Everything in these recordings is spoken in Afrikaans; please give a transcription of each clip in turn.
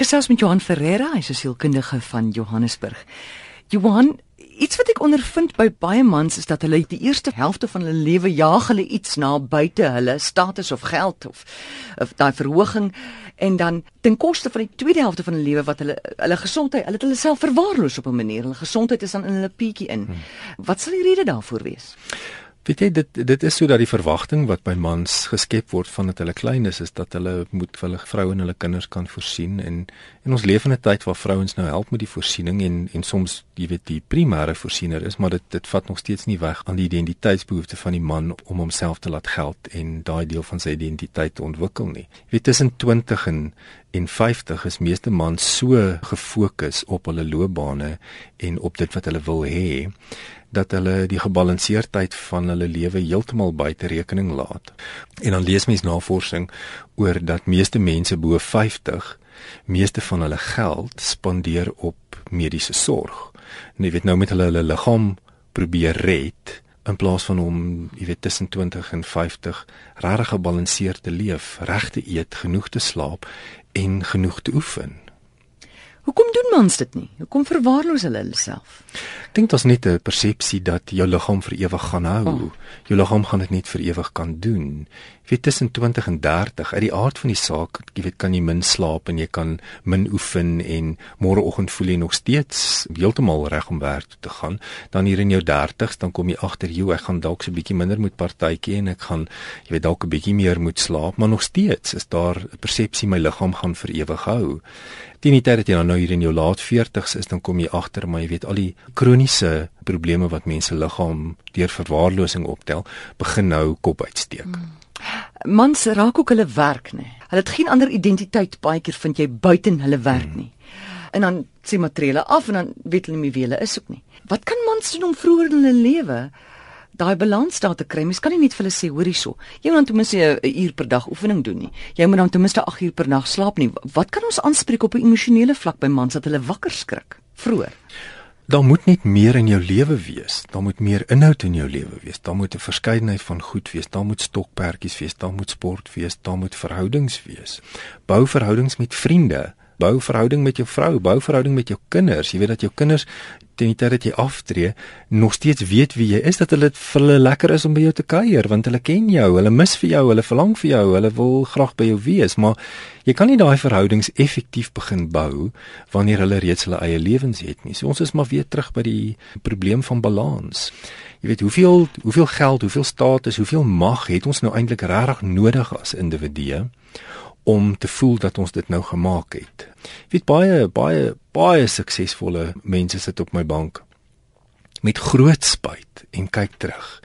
Ek gesels met Johan Ferreira, hy's 'n sielkundige van Johannesburg. Johan, iets wat ek ondervind by baie mans is dat hulle die eerste helfte van hulle lewe jaag hulle iets na buite hulle status of geld of of daai verhoging en dan ten koste van die tweede helfte van hulle lewe wat hulle hulle gesondheid, hulle het hulle self verwaarloos op 'n manier. Hulle gesondheid is dan in hulle pietjie in. Hmm. Wat sal die rede daarvoor wees? Weet jy dit dit is so dat die verwagting wat by mans geskep word van dat hulle klein is is dat hulle moet vir hulle vroue en hulle kinders kan voorsien en en ons leef in 'n tyd waar vrouens nou help met die voorsiening en en soms jy weet die primêre voorsiener is maar dit dit vat nog steeds nie weg aan die identiteitsbehoefte van die man om homself te laat geld en daai deel van sy identiteit te ontwikkel nie. Weet tussen 20 en en 50 is meeste mans so gefokus op hulle loopbane en op dit wat hulle wil hê dat hulle die gebalanseerdheid van hulle lewe heeltemal buite rekening laat. En dan lees mens navorsing oor dat meeste mense bo 50 meeste van hulle geld spandeer op mediese sorg. En jy weet nou met hulle hulle liggaam probeer red in plaas van om jy weet tussen 20 en 50 regtig gebalanseerd te leef, reg te eet, genoeg te slaap en genoeg te oefen. Hoekom doen mans dit nie? Hoekom verwaarloos hulle hulle self? Ek dink daar's net 'n persepsie dat jou liggaam vir ewig gaan hou. Oh. Jou liggaam gaan dit net vir ewig kan doen. Jy weet tussen 20 en 30, uit die aard van die saak, jy weet kan jy min slaap en jy kan min oefen en môreoggend voel jy nog steeds heeltemal reg om werk toe te gaan. Dan hier in jou 30s, dan kom jy agter, "Jo, ek gaan dalk so 'n bietjie minder moet partytjie en ek gaan jy weet dalk 'n bietjie meer moet slaap, maar nog steeds is daar 'n persepsie my liggaam gaan vir ewig hou." Teen die tyd dat jy nou hier in jou laat 40s is, dan kom jy agter, maar jy weet al die kroniese probleme wat mense liggaam deur verwaarlosing optel, begin nou kop uitsteek. Mm. Mans raak ook hulle werk, nê. Hulle het geen ander identiteit baie keer vind jy buite hulle werk mm. nie. En dan sê matriele af en dan weet hulle nie wie hulle is ook nie. Wat kan mans doen om vroeër in hulle lewe daai balans daar te kry? Mens kan nie net vir hulle sê, hoor hierso, jy moet dan ten minste 'n uur per dag oefening doen nie. Jy moet dan ten minste 8 uur per nag slaap nie. Wat kan ons aanspreek op 'n emosionele vlak by mans dat hulle wakker skrik vroeër? Daar moet net meer in jou lewe wees. Daar moet meer inhoud in jou lewe wees. Daar moet 'n verskeidenheid van goed wees. Daar moet stokperdjies wees, daar moet sport wees, daar moet verhoudings wees. Bou verhoudings met vriende, bou verhouding met jou vrou, bou verhouding met jou kinders. Jy weet dat jou kinders teen die tyd dat jy aftree nog steeds weet wie jy is, dat hulle vir hulle lekker is om by jou te kuier want hulle ken jou, hulle mis vir jou, hulle verlang vir jou, hulle wil graag by jou wees, maar jy kan nie daai verhoudings effektief begin bou wanneer hulle reeds hulle eie lewens het nie. So ons is maar weer terug by die probleem van balans. Jy weet hoeveel hoeveel geld, hoeveel status, hoeveel mag het ons nou eintlik regtig nodig as individue om te voel dat ons dit nou gemaak het. Jy weet baie baie baie suksesvolle mense sit op my bank met groot spyt en kyk terug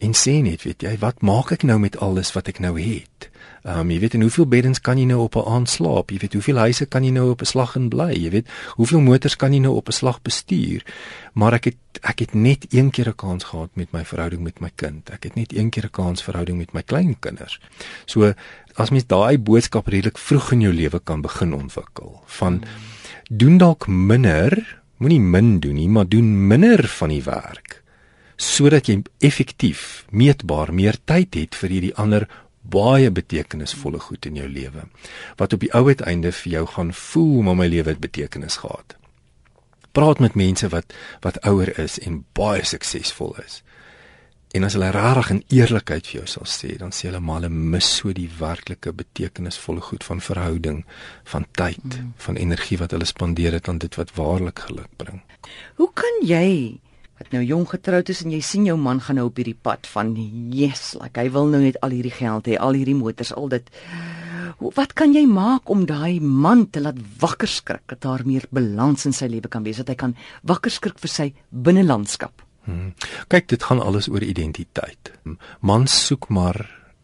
en sê net, weet jy, wat maak ek nou met alles wat ek nou het? Ehm um, jy weet en hoeveel beddens kan jy nou op 'n aand slaap? Jy weet hoeveel huise kan jy nou op 'n slag in bly? Jy weet hoeveel motors kan jy nou op 'n slag bestuur? Maar ek het ek het net een keer 'n kans gehad met my verhouding met my kind. Ek het net een keer 'n kans verhouding met my kleinkinders. So as mens daai boodskap redelik vroeg in jou lewe kan begin ontwikkel van doen dalk minder, moenie min doen nie, maar doen minder van die werk sodat jy effektief meetbaar meer tyd het vir hierdie ander baie betekenisvolle goed in jou lewe wat op die ou uiteinde vir jou gaan voel maar my lewe het betekenis gehad. Praat met mense wat wat ouer is en baie suksesvol is. En as hulle regtig in eerlikheid vir jou sal sê, dan sê hulle maar hulle mis so die werklike betekenisvolle goed van verhouding, van tyd, mm. van energie wat hulle spandeer het aan dit wat waarlik geluk bring. Hoe kan jy wat nou jong getroud is en jy sien jou man gaan nou op hierdie pad van yes, like hy wil nou net al hierdie geld hê, al hierdie motors, al dit. Wat kan jy maak om daai man te laat wakker skrik dat daar meer balans in sy lewe kan wees, dat hy kan wakker skrik vir sy binnelandskap? Hmm. Kyk, dit gaan alles oor identiteit. Mans soek maar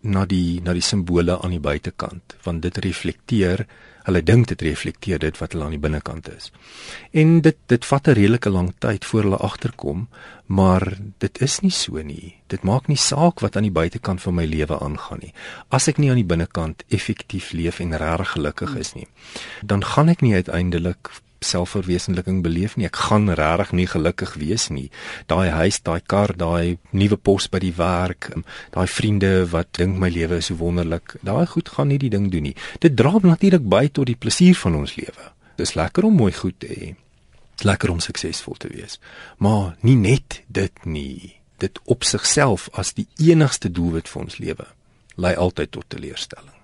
na die na die simbole aan die buitekant, want dit reflekteer hulle dink dit reflekteer dit wat hulle aan die binnekant is. En dit dit vat 'n redelike lang tyd voor hulle agterkom, maar dit is nie so nie. Dit maak nie saak wat aan die buitekant van my lewe aangaan nie. As ek nie aan die binnekant effektief leef en regtig gelukkig is nie, dan gaan ek nie uiteindelik selfverwesenliking beleef nie. Ek gaan regtig nie gelukkig wees nie. Daai huis, daai kar, daai nuwe pos by die werk, um, daai vriende wat dink my lewe is so wonderlik. Daai goed gaan nie die ding doen nie. Dit dra natuurlik by tot die plesier van ons lewe. Dis lekker om mooi goed te hê. Dis lekker om suksesvol te wees. Maar nie net dit nie. Dit op sigself as die enigste doelwit vir ons lewe lei altyd tot teleurstelling.